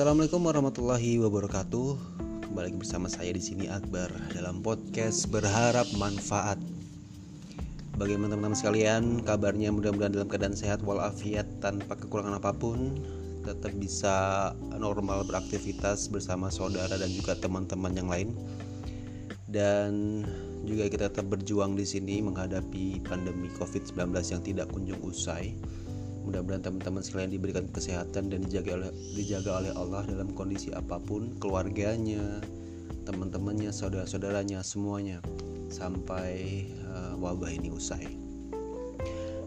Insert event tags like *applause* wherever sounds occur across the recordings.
Assalamualaikum warahmatullahi wabarakatuh. Kembali lagi bersama saya di sini Akbar dalam podcast berharap manfaat. Bagaimana teman-teman sekalian? Kabarnya mudah-mudahan dalam keadaan sehat walafiat tanpa kekurangan apa pun, tetap bisa normal beraktivitas bersama saudara dan juga teman-teman yang lain. Dan juga kita tetap berjuang di sini menghadapi pandemi Covid-19 yang tidak kunjung usai Mudah-mudahan teman-teman sekalian diberikan kesehatan dan dijaga oleh dijaga oleh Allah dalam kondisi apa pun, keluarganya, teman-temannya, saudara-saudaranya, semuanya sampai uh, wabah ini usai.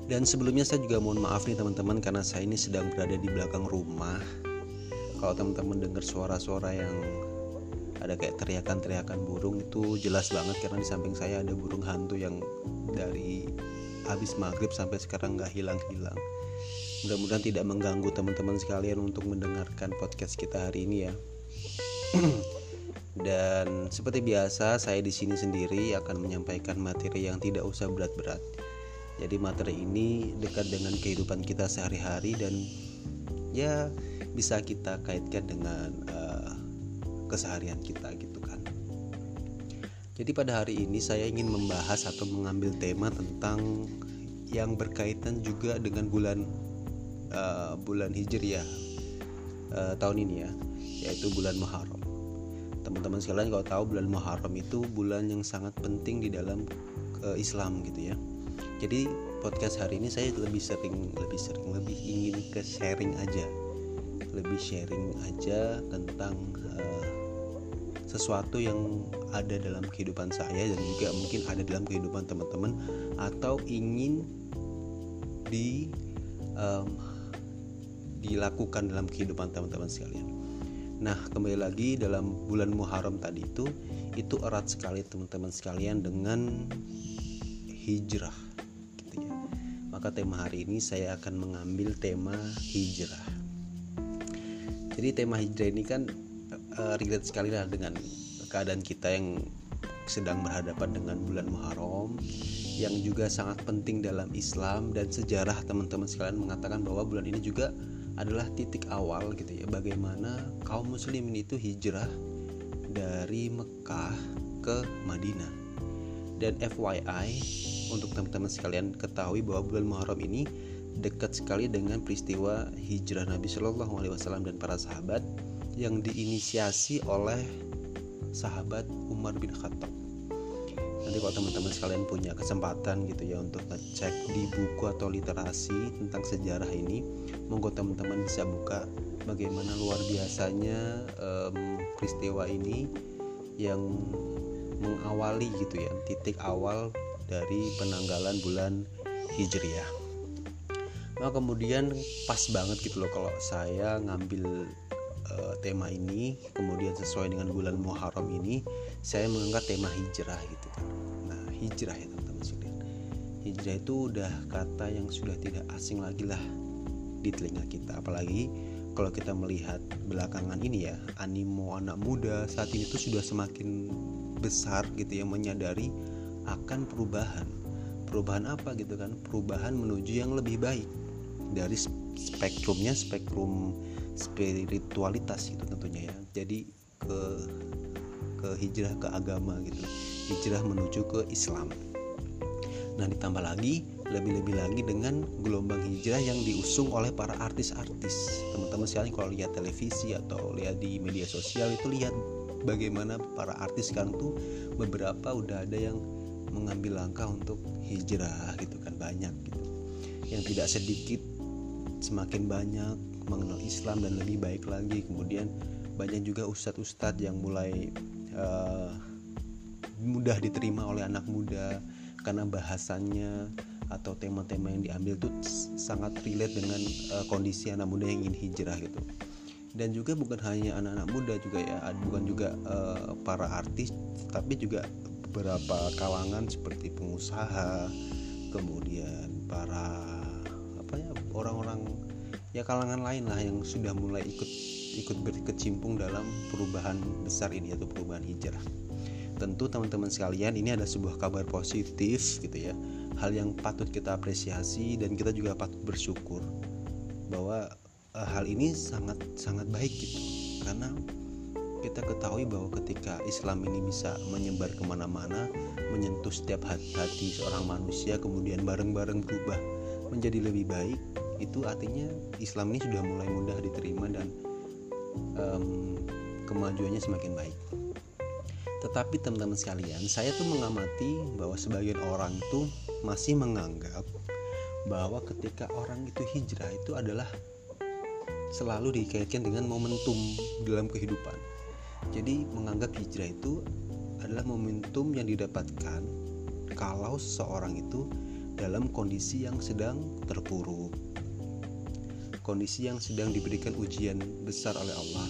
Dan sebelumnya saya juga mohon maaf nih teman-teman karena saya ini sedang berada di belakang rumah. Kalau teman-teman dengar suara-suara yang ada kayak teriakan-teriakan burung itu jelas banget karena di samping saya ada burung hantu yang dari habis maghrib sampai sekarang nggak hilang-hilang mudah-mudahan tidak mengganggu teman-teman sekalian untuk mendengarkan podcast kita hari ini ya. *clears throat* Dan seperti biasa saya di sini sendiri akan menyampaikan materi yang tidak usah berat-berat. Jadi materi ini dekat dengan kehidupan kita sehari-hari dan ya bisa kita kaitkan dengan uh, keseharian kita gitu kan. Jadi pada hari ini saya ingin membahas atau mengambil tema tentang yang berkaitan juga dengan bulan uh, bulan Hijriah uh, tahun ini ya, yaitu bulan Muharram. Teman-teman sekalian kalau tahu bulan Muharram itu bulan yang sangat penting di dalam uh, Islam gitu ya. Jadi podcast hari ini saya lebih sering lebih sering lebih ingin ke sharing aja. Lebih sharing aja tentang uh, sesuatu yang ada dalam kehidupan saya dan juga mungkin ada dalam kehidupan teman-teman atau ingin di um, dilakukan dalam kehidupan teman-teman sekalian. Nah, kembali lagi dalam bulan Muharram tadi itu itu erat sekali teman-teman sekalian dengan hijrah gitu ya. Maka tema hari ini saya akan mengambil tema hijrah. Jadi tema hijrah ini kan uh, relate sekali lah dengan keadaan kita yang sedang berhadapan dengan bulan Muharram yang juga sangat penting dalam Islam dan sejarah teman-teman sekalian mengatakan bahwa bulan ini juga adalah titik awal gitu ya bagaimana kaum muslimin itu hijrah dari Mekah ke Madinah. Dan FYI untuk teman-teman sekalian ketahui bahwa bulan Muharram ini dekat sekali dengan peristiwa hijrah Nabi Shallallahu Alaihi Wasallam dan para sahabat yang diinisiasi oleh sahabat Umar bin Khattab nanti kalau teman-teman sekalian punya kesempatan gitu ya untuk ngecek di buku atau literasi tentang sejarah ini monggo teman-teman bisa buka bagaimana luar biasanya um, peristiwa ini yang mengawali gitu ya titik awal dari penanggalan bulan Hijriah. Nah kemudian pas banget gitu loh kalau saya ngambil uh, tema ini kemudian sesuai dengan bulan Muharram ini saya mengangkat tema hijrah gitu kan. Nah hijrah ya teman-teman sekalian. Hijrah itu udah kata yang sudah tidak asing lagi lah di telinga kita. Apalagi kalau kita melihat belakangan ini ya animo anak muda saat ini tuh sudah semakin besar gitu ya menyadari akan perubahan. Perubahan apa gitu kan? Perubahan menuju yang lebih baik dari spektrumnya spektrum spiritualitas itu tentunya ya. Jadi ke ke hijrah ke agama gitu. Hijrah menuju ke Islam. Nah ditambah lagi lebih-lebih lagi dengan gelombang hijrah yang diusung oleh para artis-artis. Teman-teman sekalian kalau lihat televisi atau lihat di media sosial itu lihat bagaimana para artis sekarang tuh beberapa udah ada yang mengambil langkah untuk hijrah gitu kan banyak gitu. Yang tidak sedikit semakin banyak mengenal Islam dan lebih baik lagi. Kemudian banyak juga ustadz-ustadz yang mulai uh, mudah diterima oleh anak muda karena bahasannya atau tema-tema yang diambil itu sangat relate dengan uh, kondisi anak muda yang ingin hijrah gitu dan juga bukan hanya anak-anak muda juga ya bukan juga uh, para artis tapi juga beberapa kalangan seperti pengusaha kemudian para apa ya orang-orang ya kalangan lain lah yang sudah mulai ikut ikut berkecimpung dalam perubahan besar ini atau perubahan hijrah. Tentu teman-teman sekalian ini ada sebuah kabar positif gitu ya. Hal yang patut kita apresiasi dan kita juga patut bersyukur bahwa uh, hal ini sangat sangat baik gitu. Karena kita ketahui bahwa ketika Islam ini bisa menyebar ke mana-mana menyentuh setiap hati seorang manusia kemudian bareng-bareng berubah menjadi lebih baik itu artinya Islam ini sudah mulai mudah diterima dan um, kemajuannya semakin baik. Tetapi teman-teman sekalian saya tuh mengamati bahwa sebagian orang itu masih menganggap bahwa ketika orang itu hijrah itu adalah selalu dikaitkan dengan momentum dalam kehidupan. Jadi menganggap hijrah itu adalah momentum yang didapatkan kalau seseorang itu dalam kondisi yang sedang terpuruk. Kondisi yang sedang diberikan ujian besar oleh Allah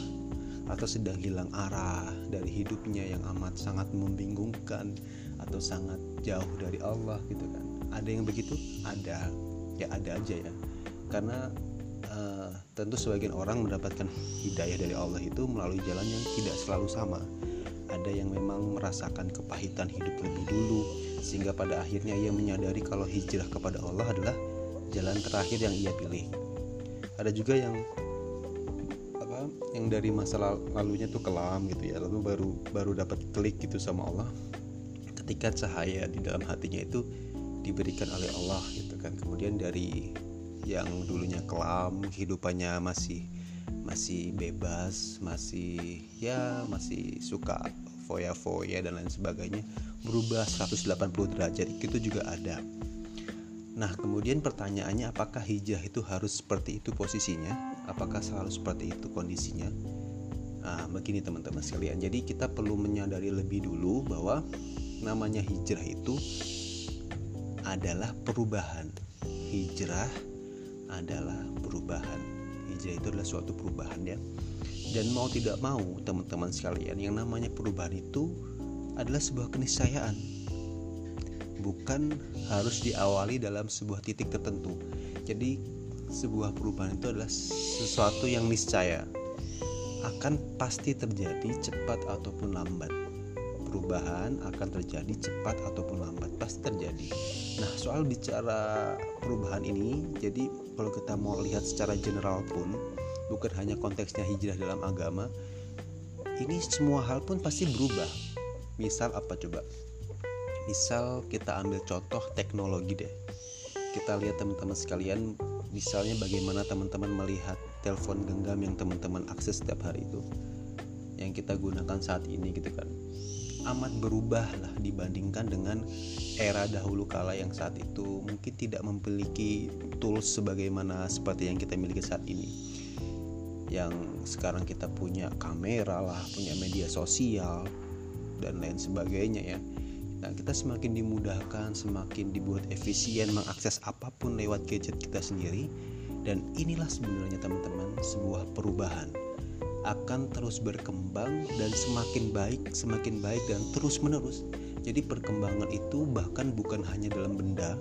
atau sedang hilang arah dari hidupnya yang amat sangat membingungkan atau sangat jauh dari Allah gitu kan. Ada yang begitu? Ada. Ya ada aja ya. Karena uh, tentu sebagian orang mendapatkan hidayah dari Allah itu melalui jalan yang tidak selalu sama. Ada yang memang merasakan kepahitan hidup lebih dulu sehingga pada akhirnya ia menyadari kalau hijrah kepada Allah adalah jalan terakhir yang ia pilih. Ada juga yang apa yang dari masa lalunya tuh kelam gitu ya, lalu baru baru dapat klik gitu sama Allah ketika cahaya di dalam hatinya itu diberikan oleh Allah gitu kan. Kemudian dari yang dulunya kelam kehidupannya masih masih bebas masih ya masih suka foya-foya dan lain sebagainya berubah 180 derajat itu juga ada. Nah kemudian pertanyaannya apakah hijrah itu harus seperti itu posisinya? Apakah selalu seperti itu kondisinya? Nah begini teman-teman sekalian. Jadi kita perlu menyadari lebih dulu bahwa namanya hijrah itu adalah perubahan. Hijrah adalah perubahan. Hijrah itu adalah suatu perubahan ya. Dan mau tidak mau teman-teman sekalian yang namanya perubahan itu adalah sebuah keniscayaan. Bukan harus diawali dalam sebuah titik tertentu. Jadi sebuah perubahan itu adalah sesuatu yang niscaya. Akan pasti terjadi cepat ataupun lambat perubahan akan terjadi cepat ataupun lambat pasti terjadi. Nah, soal bicara perubahan ini, jadi kalau kita mau lihat secara general pun, bukan hanya konteksnya hijrah dalam agama, ini semua hal pun pasti berubah. Misal apa coba? Misal kita ambil contoh teknologi deh. Kita lihat teman-teman sekalian, misalnya bagaimana teman-teman melihat telepon genggam yang teman-teman akses setiap hari itu yang kita gunakan saat ini gitu kan amat berubah lah dibandingkan dengan era dahulu kala yang saat itu. Mungkin tidak memiliki tools sebagaimana seperti yang kita miliki saat ini. Yang sekarang kita punya kamera lah punya media sosial dan lain sebagainya ya. Nah kita semakin dimudahkan semakin dibuat efisien mengakses apa pun lewat gadget kita sendiri. Dan inilah sebenarnya teman-teman sebuah perubahan akan terus berkembang dan semakin baik, semakin baik dan terus menerus. Jadi perkembangan itu bahkan bukan hanya dalam benda,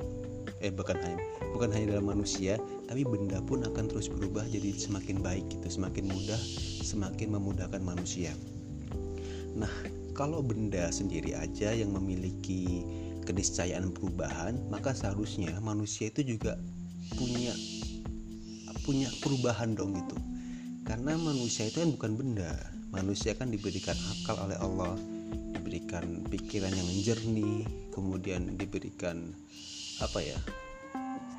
eh bukan hanya bukan hanya dalam manusia, tapi benda pun akan terus berubah jadi semakin baik gitu, semakin mudah, semakin memudahkan manusia. Nah, kalau benda sendiri aja yang memiliki keniscayaan perubahan, maka seharusnya manusia itu juga punya punya perubahan dong gitu karena manusia itu kan bukan benda. Manusia kan diberikan akal oleh Allah diberikan pikiran yang jernih kemudian diberikan apa ya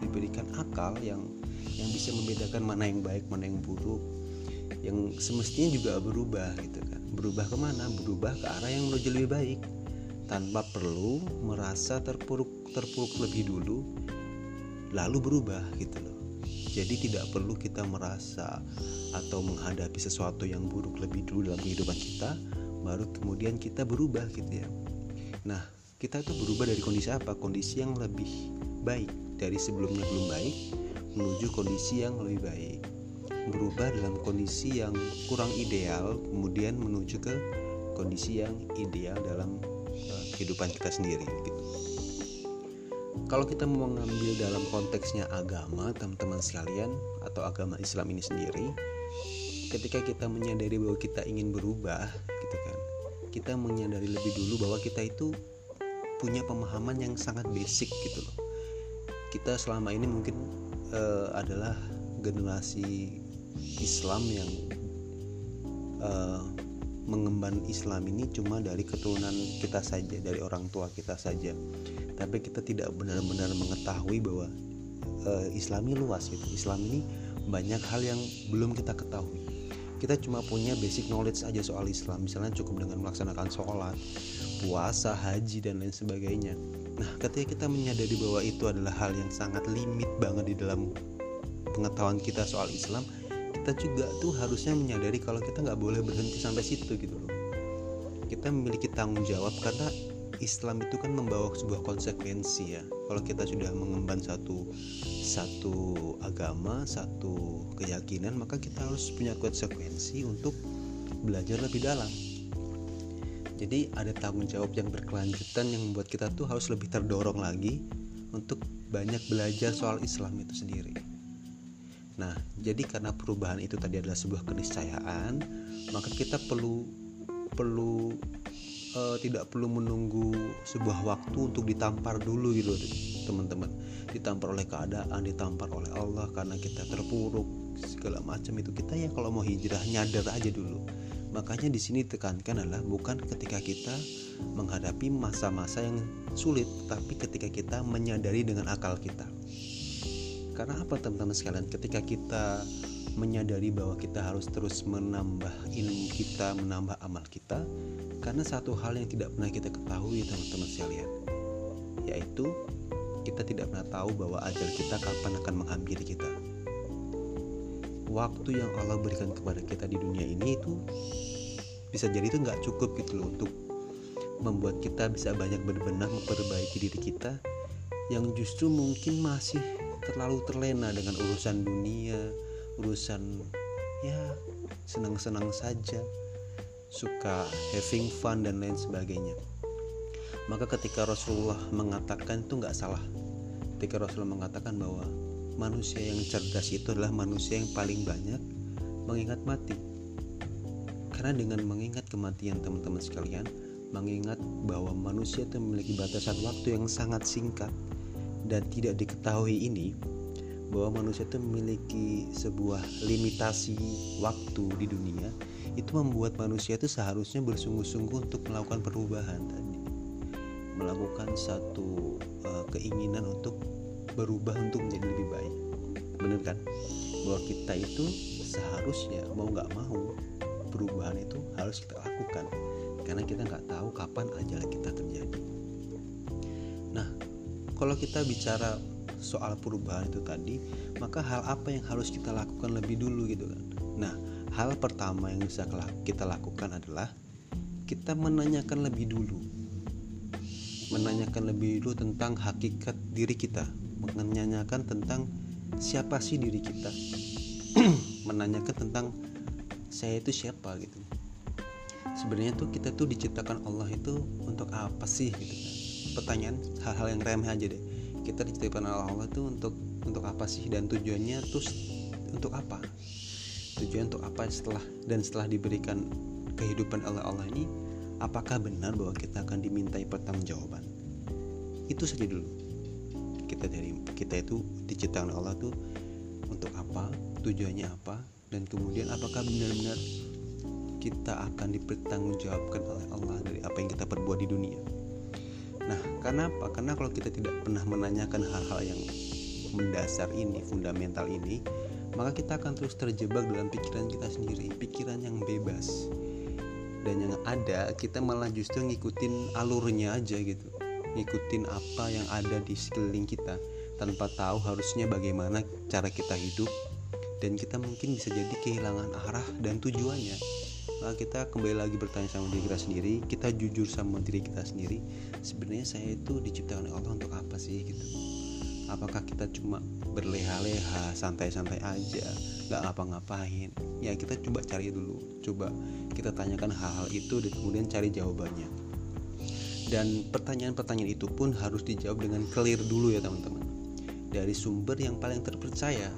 diberikan akal yang yang bisa membedakan mana yang baik mana yang buruk yang semestinya juga berubah gitu kan. Berubah ke mana berubah ke arah yang menuju lebih baik. Tanpa perlu merasa terpuruk terpuruk lebih dulu lalu berubah gitu loh jadi tidak perlu kita merasa atau menghadapi sesuatu yang buruk lebih dulu dalam kehidupan kita, baru kemudian kita berubah gitu ya. Nah, kita itu berubah dari kondisi apa? Kondisi yang lebih baik dari sebelumnya belum baik menuju kondisi yang lebih baik. Berubah dalam kondisi yang kurang ideal, kemudian menuju ke kondisi yang ideal dalam uh, kehidupan kita sendiri gitu kalau kita mau mengambil dalam konteksnya agama teman-teman sekalian atau agama Islam ini sendiri ketika kita menyadari bahwa kita ingin berubah gitu kan kita menyadari lebih dulu bahwa kita itu punya pemahaman yang sangat basic gitu loh kita selama ini mungkin uh, adalah generasi Islam yang uh, mengemban Islam ini cuma dari keturunan kita saja, dari orang tua kita saja. Tapi kita tidak benar-benar mengetahui bahwa uh, Islam ini luas gitu. Islam ini banyak hal yang belum kita ketahui. Kita cuma punya basic knowledge aja soal Islam, misalnya cukup dengan melaksanakan sholat, puasa, haji dan lain sebagainya. Nah, ketika kita menyadari bahwa itu adalah hal yang sangat limit banget di dalam pengetahuan kita soal Islam, kita juga tuh harusnya menyadari kalau kita nggak boleh berhenti sampai situ gitu loh kita memiliki tanggung jawab karena Islam itu kan membawa sebuah konsekuensi ya. Kalau kita sudah mengemban satu satu agama satu keyakinan maka kita harus punya konsekuensi untuk belajar lebih dalam. Jadi ada tanggung jawab yang berkelanjutan yang membuat kita tuh harus lebih terdorong lagi untuk banyak belajar soal Islam itu sendiri. Nah, jadi karena perubahan itu tadi adalah sebuah keniscayaan, maka kita perlu perlu uh, tidak perlu menunggu sebuah waktu untuk ditampar dulu gitu teman-teman. Ditampar oleh keadaan ditampar oleh Allah karena kita terpuruk segala macam itu. Kita ya kalau mau hijrah nyadar aja dulu. Makanya di sini tekankan adalah bukan ketika kita menghadapi masa-masa yang sulit tapi ketika kita menyadari dengan akal kita. Karena apa teman-teman sekalian? Ketika kita menyadari bahwa kita harus terus menambah ilmu kita, menambah amal kita, karena satu hal yang tidak pernah kita ketahui teman-teman sekalian, yaitu kita tidak pernah tahu bahwa ajal kita kapan akan menghampiri kita. Waktu yang Allah berikan kepada kita di dunia ini itu bisa jadi itu nggak cukup gitu loh untuk membuat kita bisa banyak berbenah memperbaiki diri kita yang justru mungkin masih terlalu terlena dengan urusan dunia urusan ya senang-senang saja suka having fun dan lain sebagainya. Maka ketika Rasulullah mengatakan itu nggak salah. Ketika Rasulullah mengatakan bahwa manusia yang cerdas itu adalah manusia yang paling banyak mengingat mati. Karena dengan mengingat kematian teman-teman sekalian mengingat bahwa manusia itu memiliki batasan waktu yang sangat singkat dan tidak diketahui ini bahwa manusia itu memiliki sebuah limitasi waktu di dunia itu membuat manusia itu seharusnya bersungguh-sungguh untuk melakukan perubahan tadi. Melakukan satu uh, keinginan untuk berubah untuk menjadi lebih baik. Benar kan? Bahwa kita itu seharusnya mau nggak mau perubahan itu harus kita lakukan. Karena kita nggak tahu kapan ajal kita terjadi. Nah kalau kita bicara soal perubahan itu tadi maka hal apa yang harus kita lakukan lebih dulu gitu kan? Nah hal pertama yang bisa kita lakukan adalah kita menanyakan lebih dulu. Menanyakan lebih dulu tentang hakikat diri kita. Menanyakan tentang siapa sih diri kita. *clears throat* Menanyakan tentang saya itu siapa gitu. Sebenarnya tuh kita tuh diciptakan Allah itu untuk apa sih gitu kan? Pertanyaan hal-hal yang remeh aja deh. Kita diciptakan oleh Allah tuh untuk untuk apa sih? Dan tujuannya tuh untuk apa tujuan untuk apa setelah dan setelah diberikan kehidupan oleh Allah ini apakah benar bahwa kita akan dimintai pertanggungjawaban? Itu saja dulu. Kita dari kita itu diciptakan Allah tuh untuk apa tujuannya apa dan kemudian apakah benar-benar kita akan dipertanggungjawabkan oleh Allah dari apa yang kita perbuat di dunia? Nah, karena apa? Karena kalau kita tidak pernah menanyakan hal-hal yang mendasar ini, fundamental ini, maka kita akan terus terjebak dalam pikiran kita sendiri, pikiran yang bebas. Dan yang ada, kita malah justru ngikutin alurnya aja gitu. Ngikutin apa yang ada di sekeliling kita tanpa tahu harusnya bagaimana cara kita hidup dan kita mungkin bisa jadi kehilangan arah dan tujuannya uh, kita kembali lagi bertanya sama diri kita sendiri kita jujur sama diri kita sendiri sebenarnya saya itu diciptakan oleh Allah untuk apa sih gitu apakah kita cuma berleha-leha santai-santai aja nggak ngapa-ngapain? Ya kita coba cari dulu. Coba kita tanyakan hal-hal itu dan kemudian cari jawabannya. Dan pertanyaan-pertanyaan itu pun harus dijawab dengan clear dulu ya teman-teman. Dari sumber yang paling terpercaya.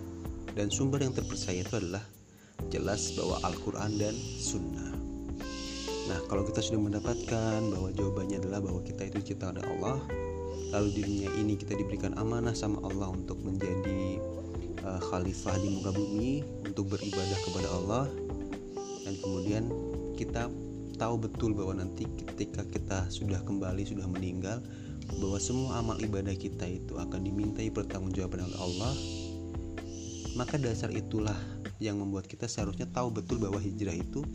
Dan sumber yang terpercaya itu adalah jelas bahwa Al-Quran dan Sunnah. Nah, kalau kita sudah mendapatkan bahwa jawabannya adalah bahwa kita itu ciptaan oleh Allah, lalu di dunia ini kita diberikan amanah sama Allah untuk menjadi uh, khalifah di muka bumi untuk beribadah kepada Allah. Dan kemudian kita tahu betul bahwa nanti ketika kita sudah kembali sudah meninggal bahwa semua amal ibadah kita itu akan dimintai pertanggungjawaban oleh Allah. Maka dasar itulah yang membuat kita seharusnya tahu betul bahwa hijrah itu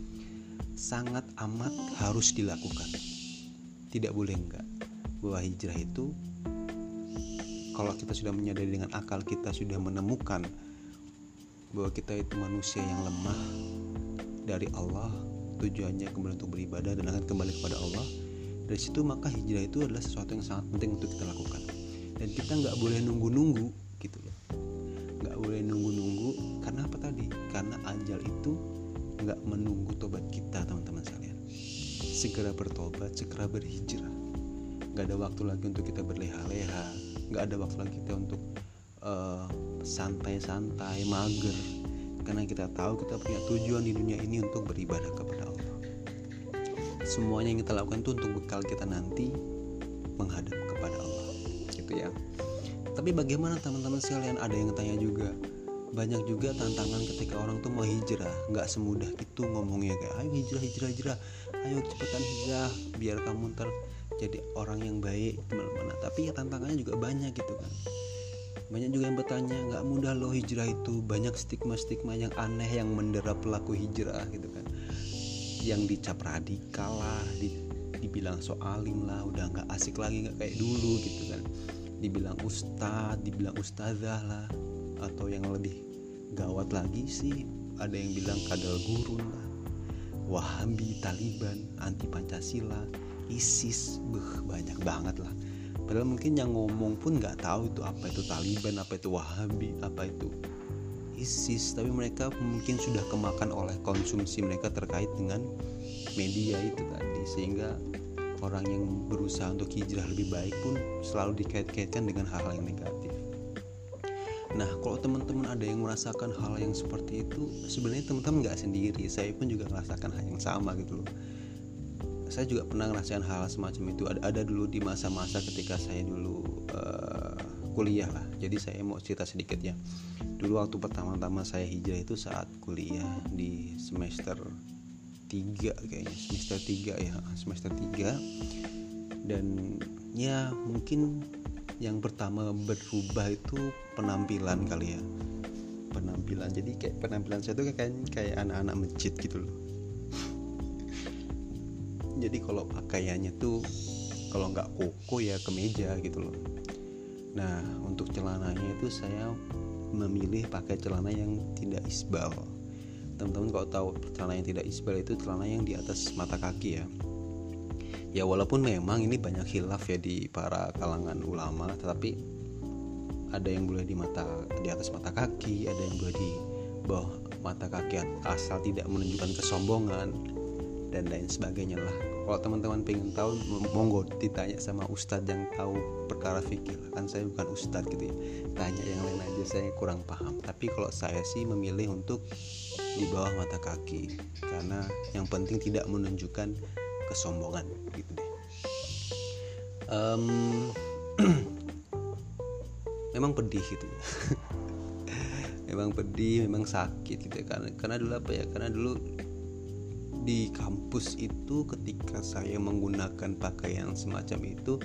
sangat amat harus dilakukan. Tidak boleh enggak bahwa hijrah itu kalau kita sudah menyadari dengan akal kita sudah menemukan bahwa kita itu manusia yang lemah dari Allah tujuannya kemudian untuk beribadah dan akan kembali kepada Allah dari situ maka hijrah itu adalah sesuatu yang sangat penting untuk kita lakukan. Dan kita nggak boleh nunggu-nunggu gitu loh. Nggak boleh nunggu-nunggu karena apa tadi? Karena ajal itu nggak menunggu tobat kita teman-teman sekalian. Segera bertobat segera berhijrah. Nggak ada waktu lagi untuk kita berleha-leha nggak ada waktu lagi kita untuk uh, santai-santai mager. Karena kita tahu kita punya tujuan di dunia ini untuk beribadah kepada Allah. Semuanya yang kita lakukan itu untuk bekal kita nanti menghadap kepada Allah. Gitu ya. Tapi bagaimana teman-teman sekalian? Ada yang tanya juga. Banyak juga tantangan ketika orang tuh mau hijrah. Nggak semudah itu ngomongnya kayak ayo hijrah hijrah hijrah. Ayo cepetan hijrah biar kamu ntar jadi orang yang baik mana tapi ya tantangannya juga banyak gitu kan. Banyak juga yang bertanya nggak mudah loh hijrah itu. Banyak stigma-stigma yang aneh yang mendera pelaku hijrah gitu kan. Yang dicap radikal lah di, dibilang soalim lah udah nggak asik lagi nggak kayak dulu gitu kan. Dibilang ustadz dibilang ustazah lah atau yang lebih gawat lagi sih ada yang bilang kadal gurun lah. Wahabi taliban anti pancasila isis beh banyak banget lah padahal mungkin yang ngomong pun nggak tahu itu apa itu taliban apa itu wahabi apa itu ISIS tapi mereka mungkin sudah kemakan oleh konsumsi mereka terkait dengan media itu tadi sehingga orang yang berusaha untuk hijrah lebih baik pun selalu dikait-kaitkan dengan hal-hal yang negatif. Nah, kalau teman-teman ada yang merasakan hal yang seperti itu, sebenarnya teman-teman nggak sendiri. Saya pun juga merasakan hal yang sama gitu loh. Saya juga pernah ngerasain hal semacam itu. Ada, ada dulu di masa-masa ketika saya dulu uh, kuliah lah. Jadi saya mau cerita sedikit ya. Dulu waktu pertama-tama saya hijrah itu saat kuliah di semester 3 kayaknya. Semester 3 ya semester 3 dan ya mungkin yang pertama berubah itu penampilan kali ya. Penampilan. Jadi kayak penampilan saya tuh kayak kayak anak-anak masjid gitu loh jadi kalau pakaiannya tuh kalau nggak koko ya kemeja gitu loh. Nah untuk celananya itu saya memilih pakai celana yang tidak isbal. Teman-teman kalau tahu celana yang tidak isbal itu celana yang di atas mata kaki ya. Ya walaupun memang ini banyak hilaf ya di para kalangan ulama tetapi ada yang boleh di mata di atas mata kaki ada yang boleh di bawah mata kaki asal tidak menunjukkan kesombongan dan lain sebagainya lah kalau teman-teman pengen tahu monggo ditanya sama ustadz yang tahu perkara fikih. Kan saya bukan ustadz gitu ya. Tanya yang lain aja saya kurang paham. Tapi kalau saya sih memilih untuk di bawah mata kaki. Karena yang penting tidak menunjukkan kesombongan gitu deh. Um, *clears throat* memang pedih gitu ya. *laughs* Memang pedih memang sakit gitu ya. Karena karena dulu apa ya? Karena dulu di kampus itu ketika saya menggunakan pakaian semacam itu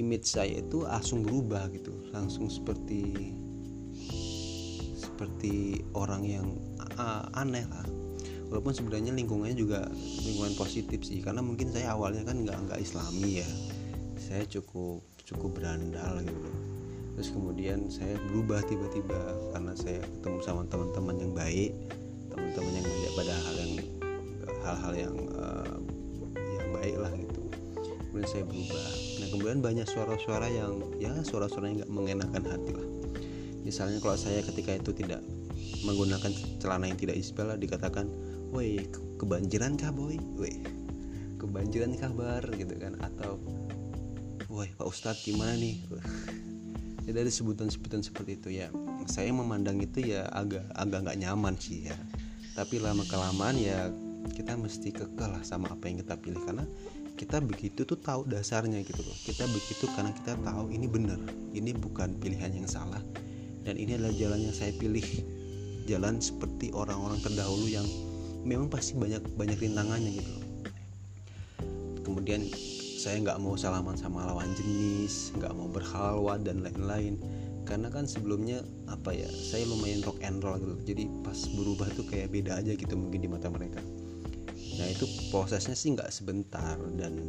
image saya itu langsung berubah gitu. Langsung seperti seperti orang yang uh, aneh lah. Walaupun sebenarnya lingkungannya juga lingkungan positif sih karena mungkin saya awalnya kan nggak nggak islami ya. Saya cukup cukup berandal gitu. Terus kemudian saya berubah tiba-tiba karena saya ketemu sama teman-teman yang baik hal-hal yang uh, yang baik lah gitu. Kemudian saya berubah. Nah kemudian banyak suara-suara yang ya suara-suara yang nggak mengenakan hati lah. Misalnya kalau saya ketika itu tidak menggunakan celana yang tidak isbal dikatakan woi kebanjiran kah boy? Woi kebanjiran kabar gitu kan. Atau woi pak ustadz gimana nih? *laughs* Ya dari sebutan-sebutan seperti itu. Ya saya memandang itu ya agak agak nggak nyaman sih ya. Tapi lama kelamaan ya kita mesti kekeh lah sama apa yang kita pilih. Karena kita begitu tuh tahu dasarnya gitu loh. Kita begitu karena kita tahu ini benar ini bukan pilihan yang salah dan ini adalah jalan yang saya pilih. Jalan seperti orang-orang terdahulu yang memang pasti banyak banyak rintangannya gitu kemudian saya nggak mau salaman sama lawan jenis nggak mau berhalwa dan lain-lain. Karena kan sebelumnya apa ya saya lumayan rock and roll gitu jadi pas berubah tuh kayak beda aja gitu mungkin di mata mereka nah itu prosesnya sih nggak sebentar dan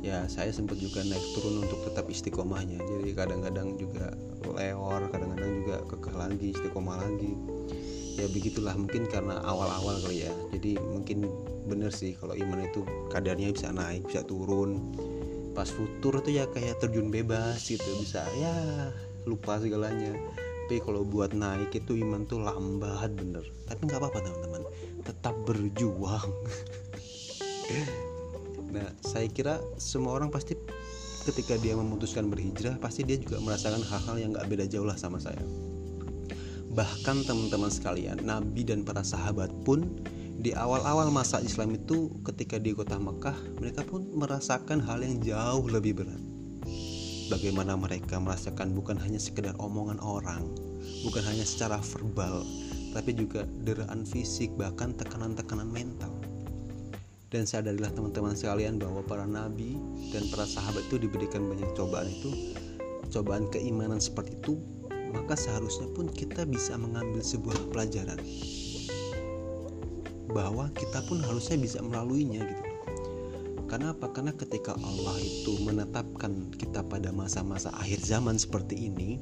ya saya sempat juga naik turun untuk tetap istiqomahnya. Jadi kadang-kadang juga leor kadang-kadang juga kekeh lagi istiqomah lagi. Ya begitulah mungkin karena awal-awal kali ya. Jadi mungkin bener sih kalau iman itu kadarnya bisa naik bisa turun. Pas futur itu ya kayak terjun bebas gitu bisa ya lupa segalanya. Tapi kalau buat naik itu iman tuh lambat bener. Tapi nggak apa-apa teman-teman tetap berjuang Nah, saya kira semua orang pasti ketika dia memutuskan berhijrah, pasti dia juga merasakan hal-hal yang gak beda jauh lah sama saya. Bahkan teman-teman sekalian, Nabi dan para sahabat pun di awal-awal masa Islam itu ketika di kota Mekah, mereka pun merasakan hal yang jauh lebih berat. Bagaimana mereka merasakan bukan hanya sekedar omongan orang, bukan hanya secara verbal, tapi juga deraan fisik, bahkan tekanan-tekanan mental dan sadarilah teman-teman sekalian bahwa para nabi dan para sahabat itu diberikan banyak cobaan itu cobaan keimanan seperti itu maka seharusnya pun kita bisa mengambil sebuah pelajaran bahwa kita pun harusnya bisa melaluinya gitu karena apa? Karena ketika Allah itu menetapkan kita pada masa-masa akhir zaman seperti ini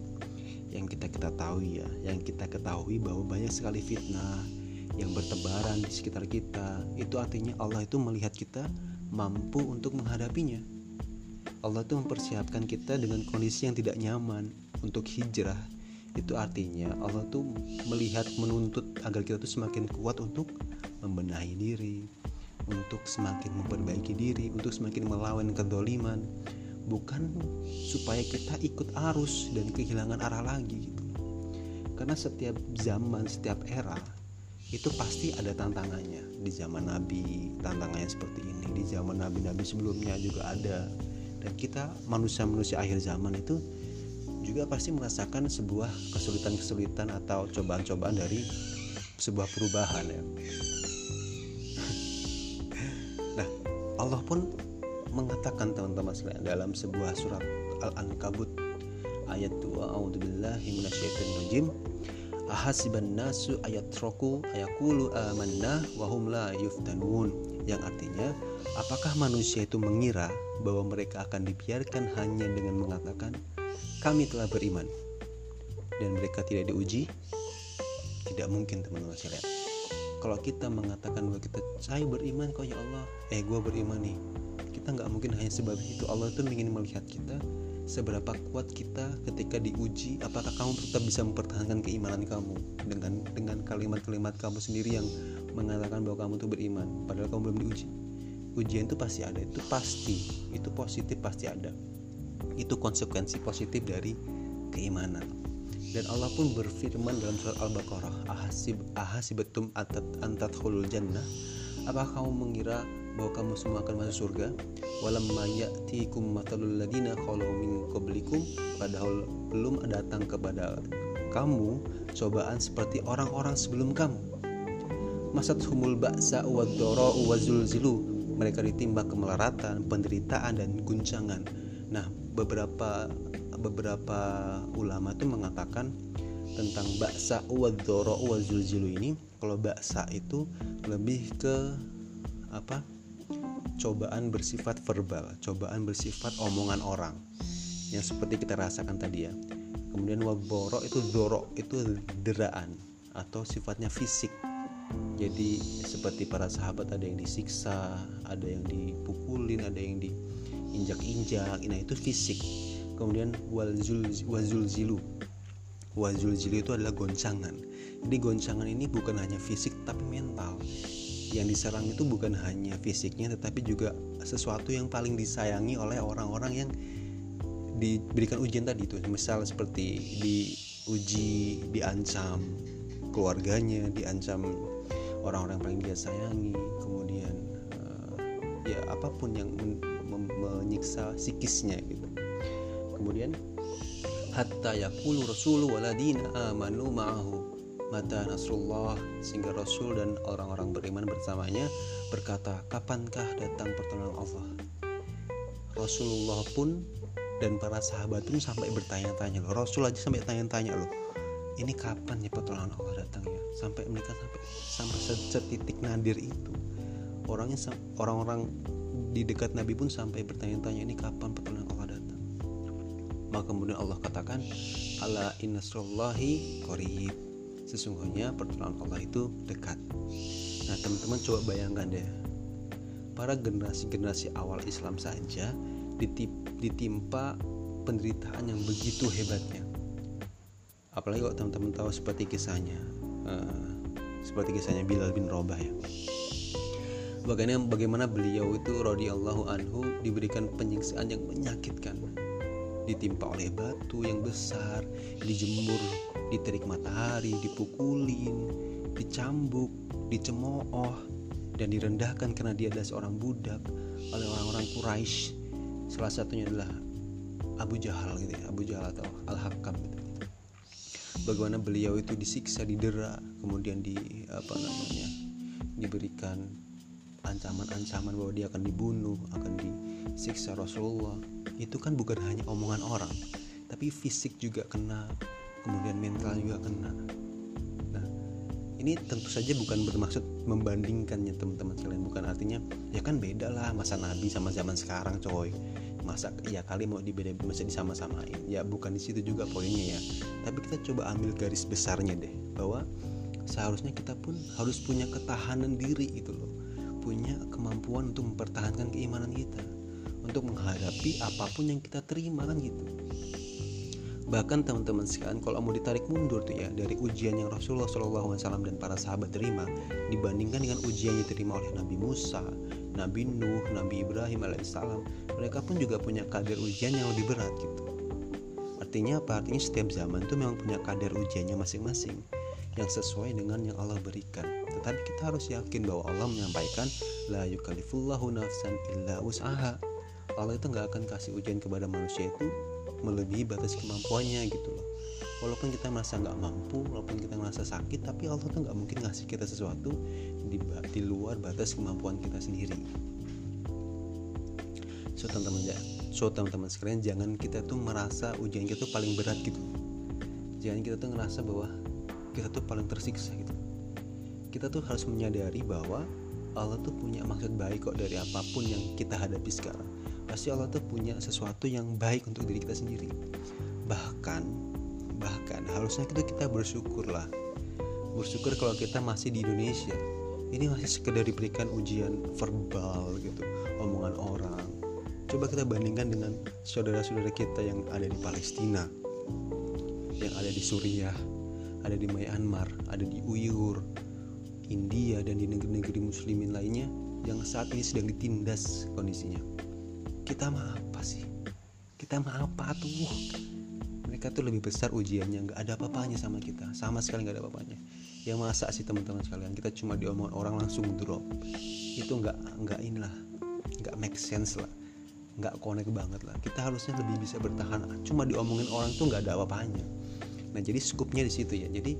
yang kita ketahui ya, yang kita ketahui bahwa banyak sekali fitnah, yang bertebaran di sekitar kita, itu artinya Allah itu melihat kita mampu untuk menghadapinya. Allah itu mempersiapkan kita dengan kondisi yang tidak nyaman untuk hijrah. Itu artinya Allah itu melihat menuntut agar kita itu semakin kuat untuk membenahi diri, untuk semakin memperbaiki diri, untuk semakin melawan kedoliman, bukan supaya kita ikut arus dan kehilangan arah lagi gitu. Karena setiap zaman, setiap era itu pasti ada tantangannya. Di zaman Nabi tantangannya seperti ini. Di zaman Nabi-Nabi sebelumnya juga ada. Dan kita manusia-manusia akhir zaman itu juga pasti merasakan sebuah kesulitan-kesulitan atau cobaan-cobaan dari sebuah perubahan ya. *laughs* Nah Allah pun mengatakan teman-teman sekalian dalam sebuah surat Al-Ankabut ayat 2 A'udzubillahi minasyaitonirrajim. Ahasiban nasu ayat roku ayakulu amanna wahum la yuftanun. Yang artinya apakah manusia itu mengira bahwa mereka akan dibiarkan hanya dengan mengatakan kami telah beriman dan mereka tidak diuji? Tidak mungkin teman-teman sekalian kalau kita mengatakan bahwa kita saya beriman kok ya Allah. Eh gue beriman nih. Kita nggak mungkin hanya sebab itu. Allah tuh ingin melihat kita seberapa kuat kita ketika diuji apakah kamu tetap bisa mempertahankan keimanan kamu dengan dengan kalimat-kalimat kamu sendiri yang mengatakan bahwa kamu tuh beriman padahal kamu belum diuji. Ujian itu pasti ada. Itu pasti. Itu positif pasti ada. Itu konsekuensi positif dari keimanan dan Allah pun berfirman dalam surat Al-Baqarah ahasib ahasibatum atat antat jannah? Apakah kamu mengira bahwa kamu semua akan masuk surga? Walamma ya'tikum matalul ladina khalu min qablikum. Padahal belum datang kepada kamu cobaan seperti orang-orang sebelum kamu. Masat humul ba'sa wa wa zulzilu mereka ditimba kemelaratan penderitaan dan guncangan. Nah beberapa beberapa ulama itu mengatakan tentang baksa wa wa zulzilu ini kalau baksa itu lebih ke apa cobaan bersifat verbal, cobaan bersifat omongan orang yang seperti kita rasakan tadi ya. Kemudian waboro itu dorok itu deraan atau sifatnya fisik. Jadi seperti para sahabat ada yang disiksa, ada yang dipukulin, ada yang diinjak-injak. Nah itu fisik. Kemudian wazul zilu. Wazul zilu itu adalah goncangan. Jadi goncangan ini bukan hanya fisik tapi mental yang diserang itu bukan hanya fisiknya tetapi juga sesuatu yang paling disayangi oleh orang-orang yang diberikan ujian tadi itu misal seperti diuji diancam keluarganya diancam orang-orang paling dia sayangi kemudian uh, ya apa pun yang men menyiksa psikisnya gitu kemudian hatta yaqulu rasulu waladina amanu ma'ahu. Mata nasrullah sehingga Rasul dan orang-orang beriman bersamanya berkata kapankah datang pertolongan Allah? Rasulullah pun dan para sahabat pun sampai bertanya-tanya loh. Rasul aja sampai tanya-tanya loh ini kapan ya pertolongan Allah datang ya sampai mereka sampai sampai setitik nadir itu. Orangnya orang-orang di dekat Nabi pun sampai bertanya-tanya ini kapan pertolongan maka kemudian Allah katakan? Ala innasrullahi qarib. Sesungguhnya pertolongan Allah itu dekat. Nah teman-teman coba bayangkan deh. Para generasi-generasi awal Islam saja ditimpa penderitaan yang begitu hebatnya. Apalagi kalau teman-teman tahu seperti kisahnya uh, seperti kisahnya Bilal bin Robah ya. Bagaimana bagaimana beliau itu radhiyallahu anhu diberikan penyiksaan yang menyakitkan ditimpa oleh batu yang besar dijemur diterik matahari dipukulin dicambuk dicemooh dan direndahkan karena dia adalah seorang budak oleh orang-orang Quraisy. Salah satunya adalah Abu Jahal gitu ya Abu Jahal atau Al Hakam gitu. Bagaimana beliau itu disiksa didera kemudian di apa namanya diberikan ancaman-ancaman bahwa dia akan dibunuh akan disiksa Rasulullah itu kan bukan hanya omongan orang tapi fisik juga kena kemudian mental juga kena. Ini tentu saja bukan bermaksud membandingkannya teman-teman sekalian. Bukan artinya ya kan beda lah masa nabi sama zaman sekarang coy. Masa ya kali mau dibeda masa disama-samain. Ya bukan di situ juga poinnya ya. Tapi kita coba ambil garis besarnya deh bahwa seharusnya kita pun harus punya ketahanan diri itu loh. Punya kemampuan untuk mempertahankan keimanan kita untuk menghadapi apa pun yang kita terima kan gitu Bahkan teman-teman sekalian kalau mau ditarik mundur tuh ya dari ujian yang Rasulullah SAW dan para sahabat terima dibandingkan dengan ujian yang diterima oleh Nabi Musa, Nabi Nuh, Nabi Ibrahim alaihissalam, mereka pun juga punya kadar ujian yang lebih berat gitu. Artinya apa? Artinya setiap zaman tuh memang punya kadar ujiannya masing-masing yang sesuai dengan yang Allah berikan. Tetapi kita harus yakin bahwa Allah menyampaikan la yukallifullahu nafsan illa usaha. Allah itu nggak akan kasih ujian kepada manusia itu melebihi batas kemampuannya gitu loh. Walaupun kita merasa nggak mampu walaupun kita merasa sakit tapi Allah tuh nggak mungkin ngasih kita sesuatu di, di luar batas kemampuan kita sendiri. So teman-teman ya so teman-teman sekalian jangan kita tuh merasa ujian kita tuh paling berat gitu. Jangan kita tuh ngerasa bahwa kita tuh paling tersiksa gitu. Kita tuh harus menyadari bahwa Allah tuh punya maksud baik kok dari apa pun yang kita hadapi sekarang pasti Allah tuh punya sesuatu yang baik untuk diri kita sendiri. Bahkan bahkan harusnya kita kita bersyukur lah bersyukur kalau kita masih di Indonesia. Ini masih sekedar diberikan ujian verbal gitu omongan orang. Coba kita bandingkan dengan saudara-saudara kita yang ada di Palestina yang ada di Suriah ada di Myanmar ada di Uyghur India dan di negeri-negeri muslimin lainnya yang saat ini sedang ditindas kondisinya kita mah apa sih? Kita mah apa tuh? Mereka tuh lebih besar ujiannya nggak ada apa-apanya sama kita. Sama sekali nggak ada apa-apanya. Ya masa sih teman-teman sekalian? Kita cuma diomongin orang langsung drop. Itu nggak nggak inilah nggak make sense lah. Nggak connect banget lah. Kita harusnya lebih bisa bertahan. Cuma diomongin orang tuh nggak ada apa-apanya. Nah jadi skupnya di situ ya. Jadi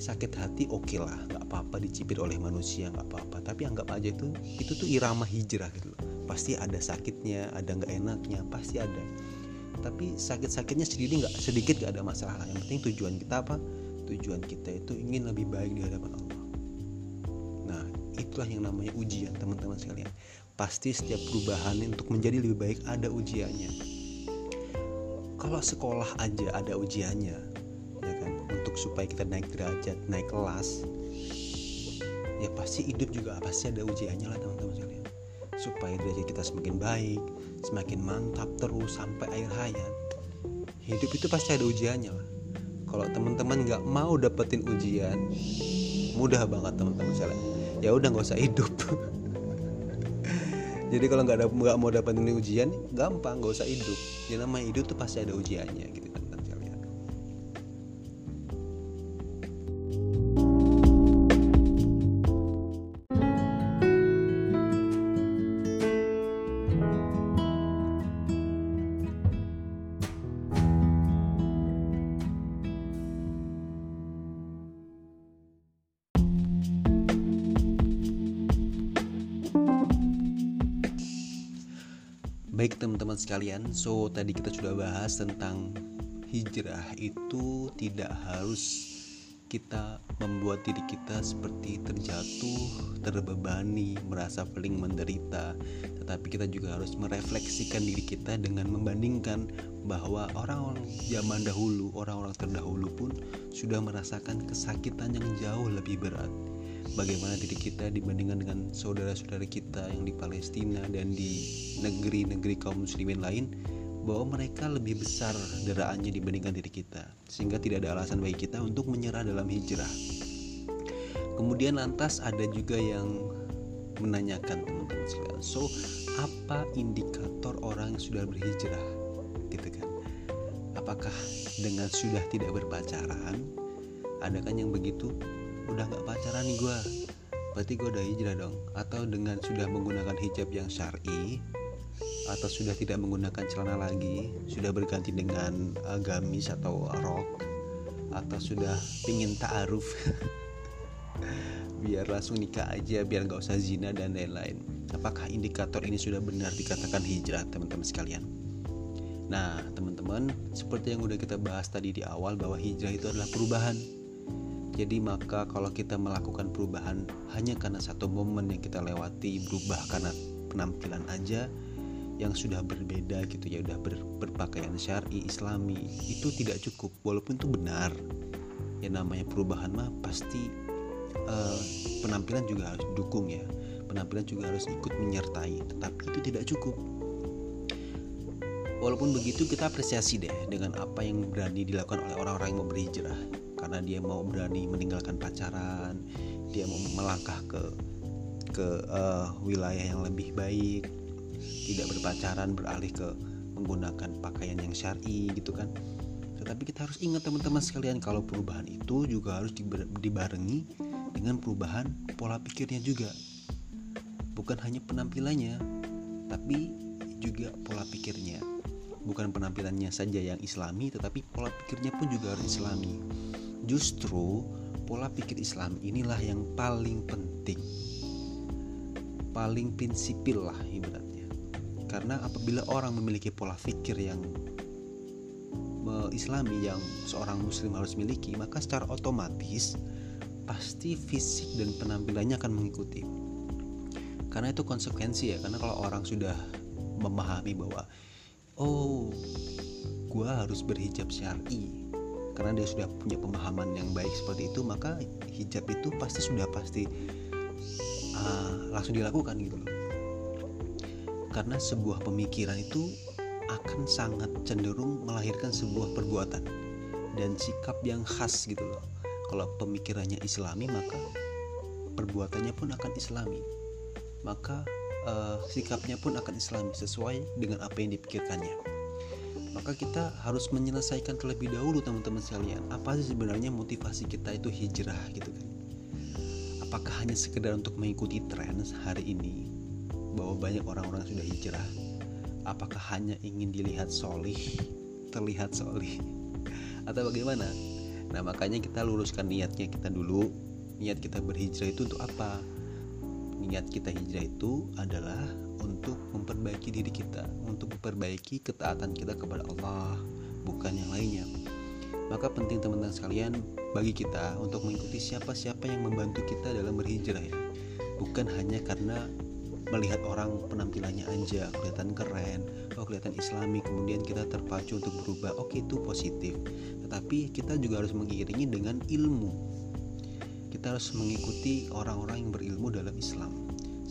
sakit hati oke okay lah. Nggak apa-apa dicipir oleh manusia nggak apa-apa. Tapi anggap aja itu itu tuh irama hijrah gitu loh pasti ada sakitnya ada nggak enaknya pasti ada. Tapi sakit-sakitnya sedikit nggak sedikit nggak ada masalah. Yang penting tujuan kita apa? Tujuan kita itu ingin lebih baik di hadapan Allah. Nah itulah yang namanya ujian teman-teman sekalian. Pasti setiap perubahan untuk menjadi lebih baik ada ujiannya. Kalau sekolah aja ada ujiannya ya kan? Untuk supaya kita naik derajat naik kelas ya pasti hidup juga pasti ada ujiannya lah teman-teman sekalian supaya derajat kita semakin baik semakin mantap terus sampai akhir hayat. Hidup itu pasti ada ujiannya lah. Kalau teman-teman nggak mau dapetin ujian mudah banget teman-teman saya. Ya udah nggak usah hidup. *laughs* Jadi kalau nggak nggak mau dapetin ujian gampang nggak usah hidup. Yang namanya hidup tuh pasti ada ujiannya gitu sekalian, so tadi kita sudah bahas tentang hijrah itu tidak harus kita membuat diri kita seperti terjatuh, terbebani, merasa paling menderita, tetapi kita juga harus merefleksikan diri kita dengan membandingkan bahwa orang-orang zaman dahulu, orang-orang terdahulu pun sudah merasakan kesakitan yang jauh lebih berat. Bagaimana diri kita dibandingkan dengan saudara-saudara kita yang di Palestina dan di negeri-negeri kaum muslimin lain bahwa mereka lebih besar deraannya dibandingkan diri kita. Sehingga tidak ada alasan bagi kita untuk menyerah dalam hijrah. Kemudian lantas ada juga yang menanyakan teman-teman sekalian so apa indikator orang yang sudah berhijrah? Gitu kan. Apakah dengan sudah tidak berpacaran? Ada kan yang begitu udah nggak pacaran nih gue berarti gue udah hijrah dong. Atau dengan sudah menggunakan hijab yang syari atau sudah tidak menggunakan celana lagi sudah berganti dengan uh, gamis atau rok atau sudah pingin ta'aruf *laughs* biar langsung nikah aja biar nggak usah zina dan lain-lain. Apakah indikator ini sudah benar dikatakan hijrah teman-teman sekalian? Nah teman-teman seperti yang udah kita bahas tadi di awal bahwa hijrah itu adalah perubahan jadi maka kalau kita melakukan perubahan hanya karena satu momen yang kita lewati berubah karena penampilan aja yang sudah berbeda gitu ya udah ber, berpakaian syari islami itu tidak cukup. Walaupun itu benar ya namanya perubahan mah pasti uh, penampilan juga harus dukung ya. Penampilan juga harus ikut menyertai tetapi itu tidak cukup. Walaupun begitu kita apresiasi deh dengan apa yang berani dilakukan oleh orang-orang yang mau berhijrah karena dia mau berani meninggalkan pacaran dia mau melangkah ke ke uh, wilayah yang lebih baik tidak berpacaran beralih ke menggunakan pakaian yang syar'i gitu kan. Tetapi kita harus ingat teman-teman sekalian kalau perubahan itu juga harus dibarengi dengan perubahan pola pikirnya juga. Bukan hanya penampilannya tapi juga pola pikirnya. Bukan penampilannya saja yang islami tetapi pola pikirnya pun juga harus islami justru pola pikir Islam inilah yang paling penting. Paling prinsipil lah ibarat karena apabila orang memiliki pola pikir yang islami yang seorang muslim harus miliki maka secara otomatis pasti fisik dan penampilannya akan mengikuti. Karena itu konsekuensi ya karena kalau orang sudah memahami bahwa oh gue harus berhijab syari karena dia sudah punya pemahaman yang baik seperti itu maka hijab itu pasti sudah pasti uh, langsung dilakukan gitu loh. Karena sebuah pemikiran itu akan sangat cenderung melahirkan sebuah perbuatan dan sikap yang khas gitu loh. Kalau pemikirannya islami maka perbuatannya pun akan islami. Maka uh, sikapnya pun akan islami sesuai dengan apa yang dipikirkannya maka kita harus menyelesaikan terlebih dahulu teman-teman sekalian. Apa sih sebenarnya motivasi kita itu hijrah gitu kan? Apakah hanya sekedar untuk mengikuti tren hari ini bahwa banyak orang-orang sudah hijrah? Apakah hanya ingin dilihat solih terlihat solih? Atau bagaimana? Nah makanya kita luruskan niatnya kita dulu. Niat kita berhijrah itu untuk apa? Niat kita hijrah itu adalah untuk memperbaiki diri kita untuk memperbaiki ketaatan kita kepada Allah bukan yang lainnya. Maka penting teman-teman sekalian bagi kita untuk mengikuti siapa-siapa yang membantu kita dalam berhijrah ya. Bukan hanya karena melihat orang penampilannya aja kelihatan keren oh kelihatan islami kemudian kita terpacu untuk berubah oke itu positif. Tetapi kita juga harus mengiringi dengan ilmu. Kita harus mengikuti orang-orang yang berilmu dalam Islam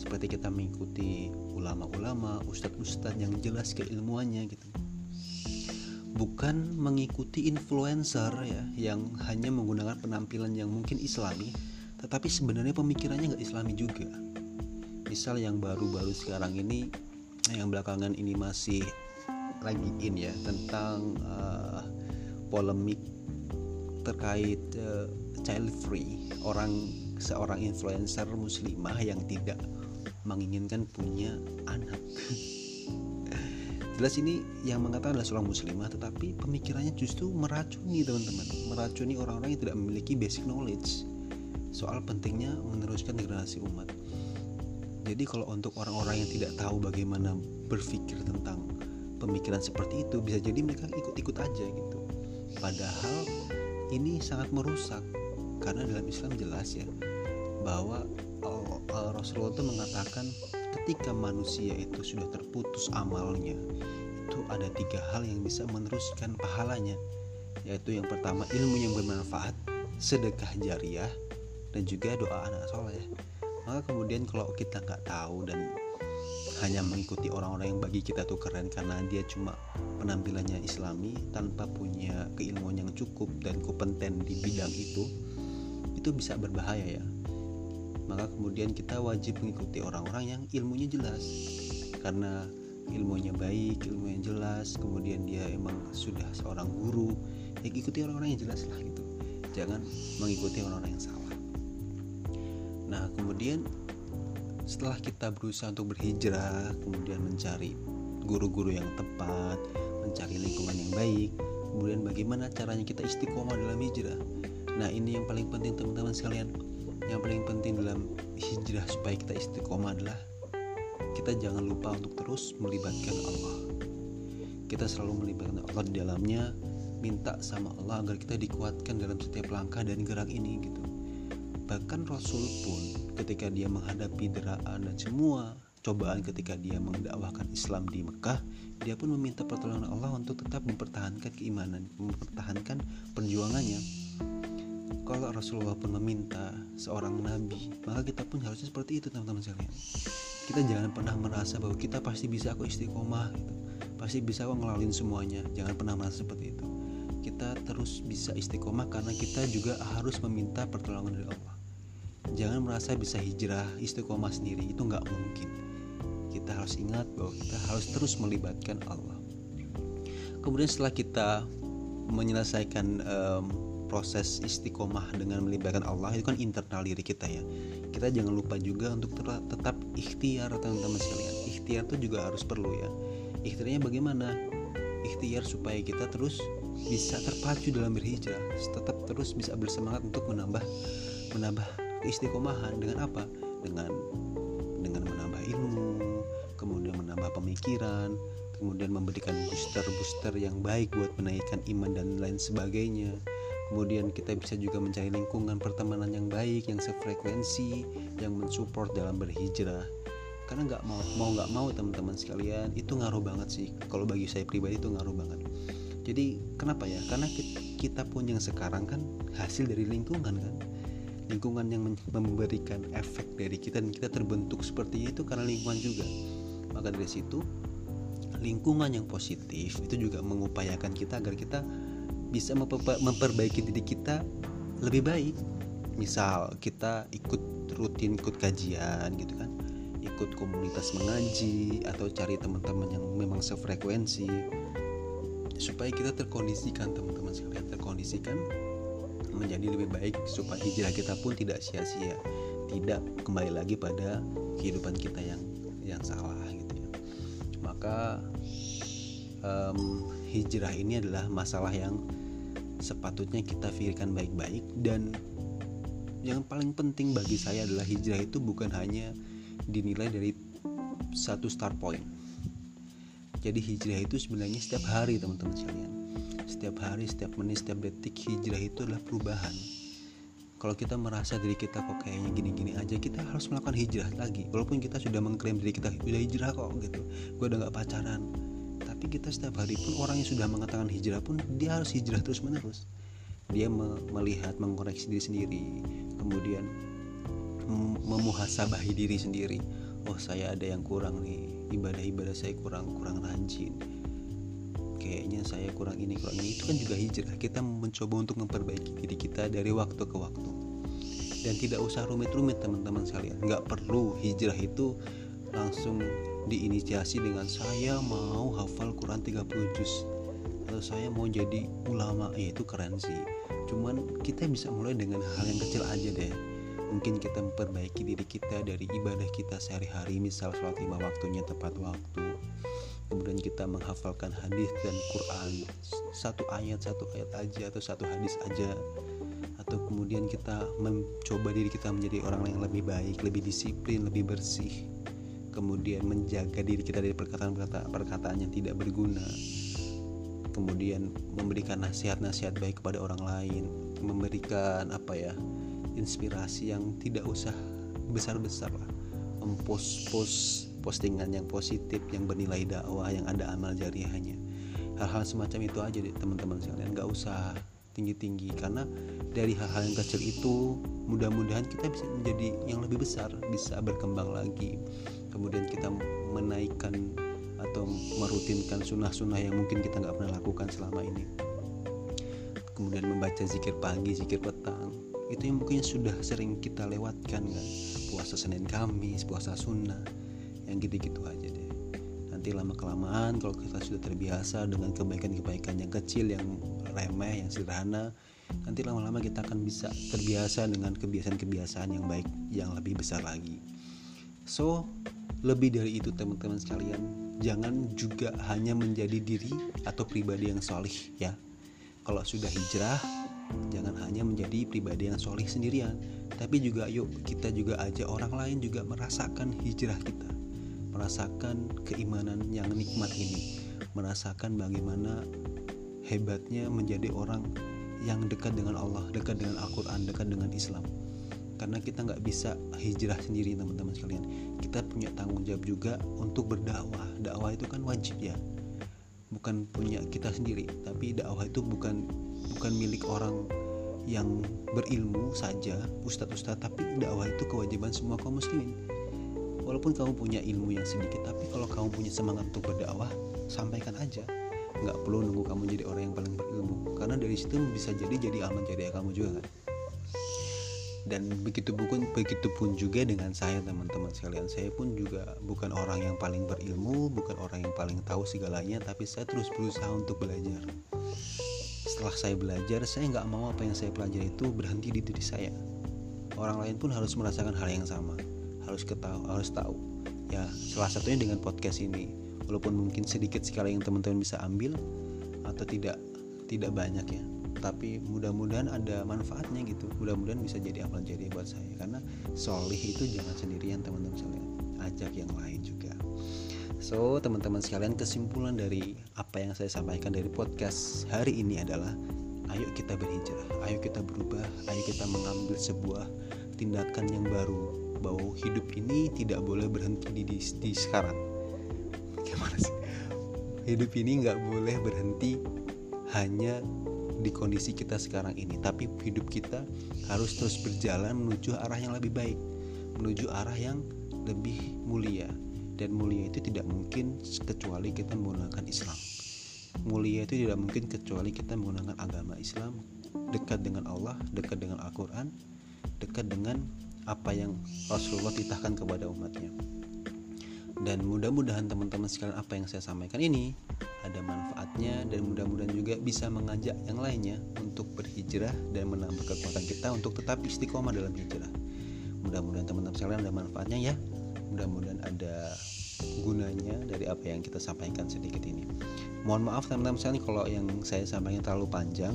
seperti kita mengikuti ulama-ulama ustadz-ustadz yang jelas keilmuannya gitu. Bukan mengikuti influencer ya yang hanya menggunakan penampilan yang mungkin islami tetapi sebenarnya pemikirannya nggak islami juga. Misal yang baru-baru sekarang ini yang belakangan ini masih lagi in ya tentang uh, polemik terkait uh, child free orang seorang influencer muslimah yang tidak menginginkan punya anak. Jelas ini yang mengatakan adalah seorang muslimah tetapi pemikirannya justru meracuni teman-teman. Meracuni orang-orang yang tidak memiliki basic knowledge soal pentingnya meneruskan generasi umat. Jadi kalau untuk orang-orang yang tidak tahu bagaimana berpikir tentang pemikiran seperti itu bisa jadi mereka ikut-ikut aja gitu. Padahal ini sangat merusak karena dalam Islam jelas ya bahwa Rasulullah itu mengatakan ketika manusia itu sudah terputus amalnya itu ada tiga hal yang bisa meneruskan pahalanya yaitu yang pertama ilmu yang bermanfaat sedekah jariah dan juga doa anak soleh. Maka kemudian kalau kita nggak tahu dan hanya mengikuti orang-orang yang bagi kita tuh keren karena dia cuma penampilannya islami tanpa punya keilmuan yang cukup dan kompeten di bidang itu itu bisa berbahaya ya maka kemudian kita wajib mengikuti orang-orang yang ilmunya jelas. Karena ilmunya baik ilmu yang jelas kemudian dia emang sudah seorang guru ya ikuti orang-orang yang jelas lah gitu. Jangan mengikuti orang-orang yang salah. Nah kemudian setelah kita berusaha untuk berhijrah kemudian mencari guru-guru yang tepat mencari lingkungan yang baik kemudian bagaimana caranya kita istiqomah dalam hijrah? Nah ini yang paling penting teman-teman sekalian yang paling penting dalam hijrah supaya kita istiqomah adalah kita jangan lupa untuk terus melibatkan Allah kita selalu melibatkan Allah di dalamnya minta sama Allah agar kita dikuatkan dalam setiap langkah dan gerak ini gitu bahkan Rasul pun ketika dia menghadapi deraan dan semua cobaan ketika dia mendakwahkan Islam di Mekah, dia pun meminta pertolongan Allah untuk tetap mempertahankan keimanan, mempertahankan perjuangannya. Kalau Rasulullah pun meminta seorang nabi, maka kita pun harusnya seperti itu teman-teman sekalian. Kita jangan pernah merasa bahwa kita pasti bisa kok istiqomah gitu. Pasti bisa kok ngelalin semuanya. Jangan pernah merasa seperti itu. Kita terus bisa istiqomah karena kita juga harus meminta pertolongan dari Allah jangan merasa bisa hijrah istiqomah sendiri itu nggak mungkin kita harus ingat bahwa kita harus terus melibatkan Allah kemudian setelah kita menyelesaikan um, proses istiqomah dengan melibatkan Allah itu kan internal diri kita ya. Kita jangan lupa juga untuk tetap ikhtiar teman-teman sekalian. Ikhtiar itu juga harus perlu ya. Ikhtiarnya bagaimana? Ikhtiar supaya kita terus bisa terpacu dalam berhijrah. Tetap terus bisa bersemangat untuk menambah menambah keistiqomahan dengan apa? Dengan dengan menambah ilmu kemudian menambah pemikiran kemudian memberikan booster-booster yang baik buat menaikkan iman dan lain sebagainya kemudian kita bisa juga mencari lingkungan pertemanan yang baik yang sefrekuensi yang mensupport dalam berhijrah. Karena nggak mau mau nggak mau teman-teman sekalian itu ngaruh banget sih. Kalau bagi saya pribadi itu ngaruh banget. Jadi kenapa ya? Karena kita pun yang sekarang kan hasil dari lingkungan kan. Lingkungan yang memberikan efek dari kita dan kita terbentuk seperti itu karena lingkungan juga. Maka dari situ lingkungan yang positif itu juga mengupayakan kita agar kita bisa memperbaiki diri kita lebih baik. Misal kita ikut rutin ikut kajian gitu kan ikut komunitas mengaji atau cari teman-teman yang memang sefrekuensi supaya kita terkondisikan teman-teman sekalian terkondisikan menjadi lebih baik supaya hijrah kita pun tidak sia-sia tidak kembali lagi pada kehidupan kita yang yang salah gitu ya. Maka um, hijrah ini adalah masalah yang sepatutnya kita pikirkan baik-baik dan yang paling penting bagi saya adalah hijrah itu bukan hanya dinilai dari satu start point jadi hijrah itu sebenarnya setiap hari teman-teman sekalian setiap hari, setiap menit, setiap detik hijrah itu adalah perubahan. Kalau kita merasa diri kita kok kayaknya gini-gini aja, kita harus melakukan hijrah lagi. Walaupun kita sudah mengklaim diri kita udah hijrah kok gitu, gue udah gak pacaran. Tapi kita setiap hari pun orang yang sudah mengatakan hijrah pun dia harus hijrah terus menerus. Dia melihat, mengkoreksi diri sendiri, kemudian memuhasabahi diri sendiri. Oh saya ada yang kurang nih, ibadah-ibadah saya kurang kurang rajin. Kayaknya saya kurang ini kurang ini. Itu kan juga hijrah. Kita mencoba untuk memperbaiki diri kita dari waktu ke waktu. Dan tidak usah rumit-rumit teman-teman sekalian. Nggak perlu hijrah itu langsung diinisiasi dengan saya mau hafal Quran 30 juz. Atau saya mau jadi ulama ya itu keren sih. Cuman kita bisa mulai dengan hal yang kecil aja deh. Mungkin kita memperbaiki diri kita dari ibadah kita sehari-hari misal sholat lima waktunya tepat waktu. Kemudian kita menghafalkan hadis dan Quran. Satu ayat satu ayat aja atau satu hadis aja. Atau kemudian kita mencoba diri kita menjadi orang yang lebih baik lebih disiplin lebih bersih kemudian menjaga diri kita dari perkataan-perkataan yang tidak berguna. Kemudian memberikan nasihat-nasihat baik kepada orang lain. Memberikan apa ya inspirasi yang tidak usah besar-besar lah. Mempost-post postingan yang positif yang bernilai dakwah yang ada amal jariahnya. Hal-hal semacam itu aja deh teman-teman sekalian. Nggak usah tinggi-tinggi. Karena dari hal-hal yang kecil itu mudah-mudahan kita bisa menjadi yang lebih besar bisa berkembang lagi kemudian kita menaikkan atau merutinkan sunnah-sunnah yang mungkin kita nggak pernah lakukan selama ini. Kemudian membaca zikir pagi zikir petang. Itu yang mungkin sudah sering kita lewatkan kan? Puasa Senin Kamis puasa sunnah. Yang gitu-gitu aja deh. Nanti lama kelamaan kalau kita sudah terbiasa dengan kebaikan-kebaikan yang kecil yang remeh yang sederhana nanti lama-lama kita akan bisa terbiasa dengan kebiasaan-kebiasaan yang baik yang lebih besar lagi. So lebih dari itu teman-teman sekalian jangan juga hanya menjadi diri atau pribadi yang solih ya. Kalau sudah hijrah jangan hanya menjadi pribadi yang solih sendirian tapi juga yuk kita juga aja orang lain juga merasakan hijrah kita merasakan keimanan yang nikmat ini merasakan bagaimana hebatnya menjadi orang yang dekat dengan Allah dekat dengan Al-Quran dekat dengan Islam karena kita nggak bisa hijrah sendiri teman-teman sekalian. Kita punya tanggung jawab juga untuk berdakwah. Dakwah itu kan wajib ya. Bukan punya kita sendiri tapi dakwah itu bukan bukan milik orang yang berilmu saja ustadz-ustadz tapi dakwah itu kewajiban semua kaum muslimin. Walaupun kamu punya ilmu yang sedikit tapi kalau kamu punya semangat untuk berdakwah sampaikan aja. Nggak perlu nunggu kamu jadi orang yang paling berilmu. Karena dari situ bisa jadi jadi aman jadi kamu juga kan dan begitu pun begitu pun juga dengan saya teman-teman sekalian. Saya pun juga bukan orang yang paling berilmu bukan orang yang paling tahu segalanya tapi saya terus berusaha untuk belajar. Setelah saya belajar saya nggak mau apa yang saya pelajari itu berhenti di diri saya. Orang lain pun harus merasakan hal yang sama. Harus ketahui harus tahu. Ya salah satunya dengan podcast ini. Walaupun mungkin sedikit sekali yang teman-teman bisa ambil atau tidak tidak banyak ya tapi mudah-mudahan ada manfaatnya gitu. Mudah-mudahan bisa jadi amal jadi buat saya. Karena solih itu jangan sendirian teman-teman sekalian. Ajak yang lain juga. So teman-teman sekalian kesimpulan dari apa yang saya sampaikan dari podcast hari ini adalah ayo kita berhijrah ayo kita berubah ayo kita mengambil sebuah tindakan yang baru bahwa hidup ini tidak boleh berhenti di, di, di sekarang. Gimana sih? Hidup ini nggak boleh berhenti hanya di kondisi kita sekarang ini. Tapi hidup kita harus terus berjalan menuju arah yang lebih baik menuju arah yang lebih mulia. Dan mulia itu tidak mungkin kecuali kita menggunakan Islam. Mulia itu tidak mungkin kecuali kita menggunakan agama Islam. Dekat dengan Allah dekat dengan Al-Quran dekat dengan apa yang Rasulullah titahkan kepada umatnya. Dan mudah-mudahan teman-teman sekalian apa yang saya sampaikan ini ada manfaatnya dan mudah-mudahan juga bisa mengajak yang lainnya untuk berhijrah dan menambah kekuatan kita untuk tetap istiqomah dalam hijrah. Mudah-mudahan teman-teman sekalian ada manfaatnya ya. Mudah-mudahan ada gunanya dari apa yang kita sampaikan sedikit ini. Mohon maaf teman-teman sekalian kalau yang saya sampaikan terlalu panjang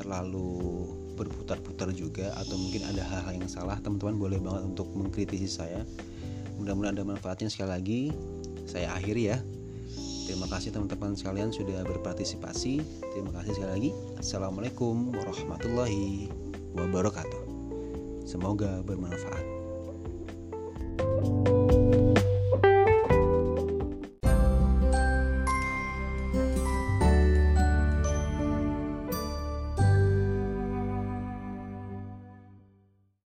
terlalu berputar-putar juga atau mungkin ada hal-hal yang salah teman-teman boleh banget untuk mengkritisi saya. Mudah-mudahan ada manfaatnya sekali lagi. Saya akhiri ya Terima kasih teman-teman sekalian sudah berpartisipasi. Terima kasih sekali lagi. Assalamualaikum warahmatullahi wabarakatuh. Semoga bermanfaat. thank you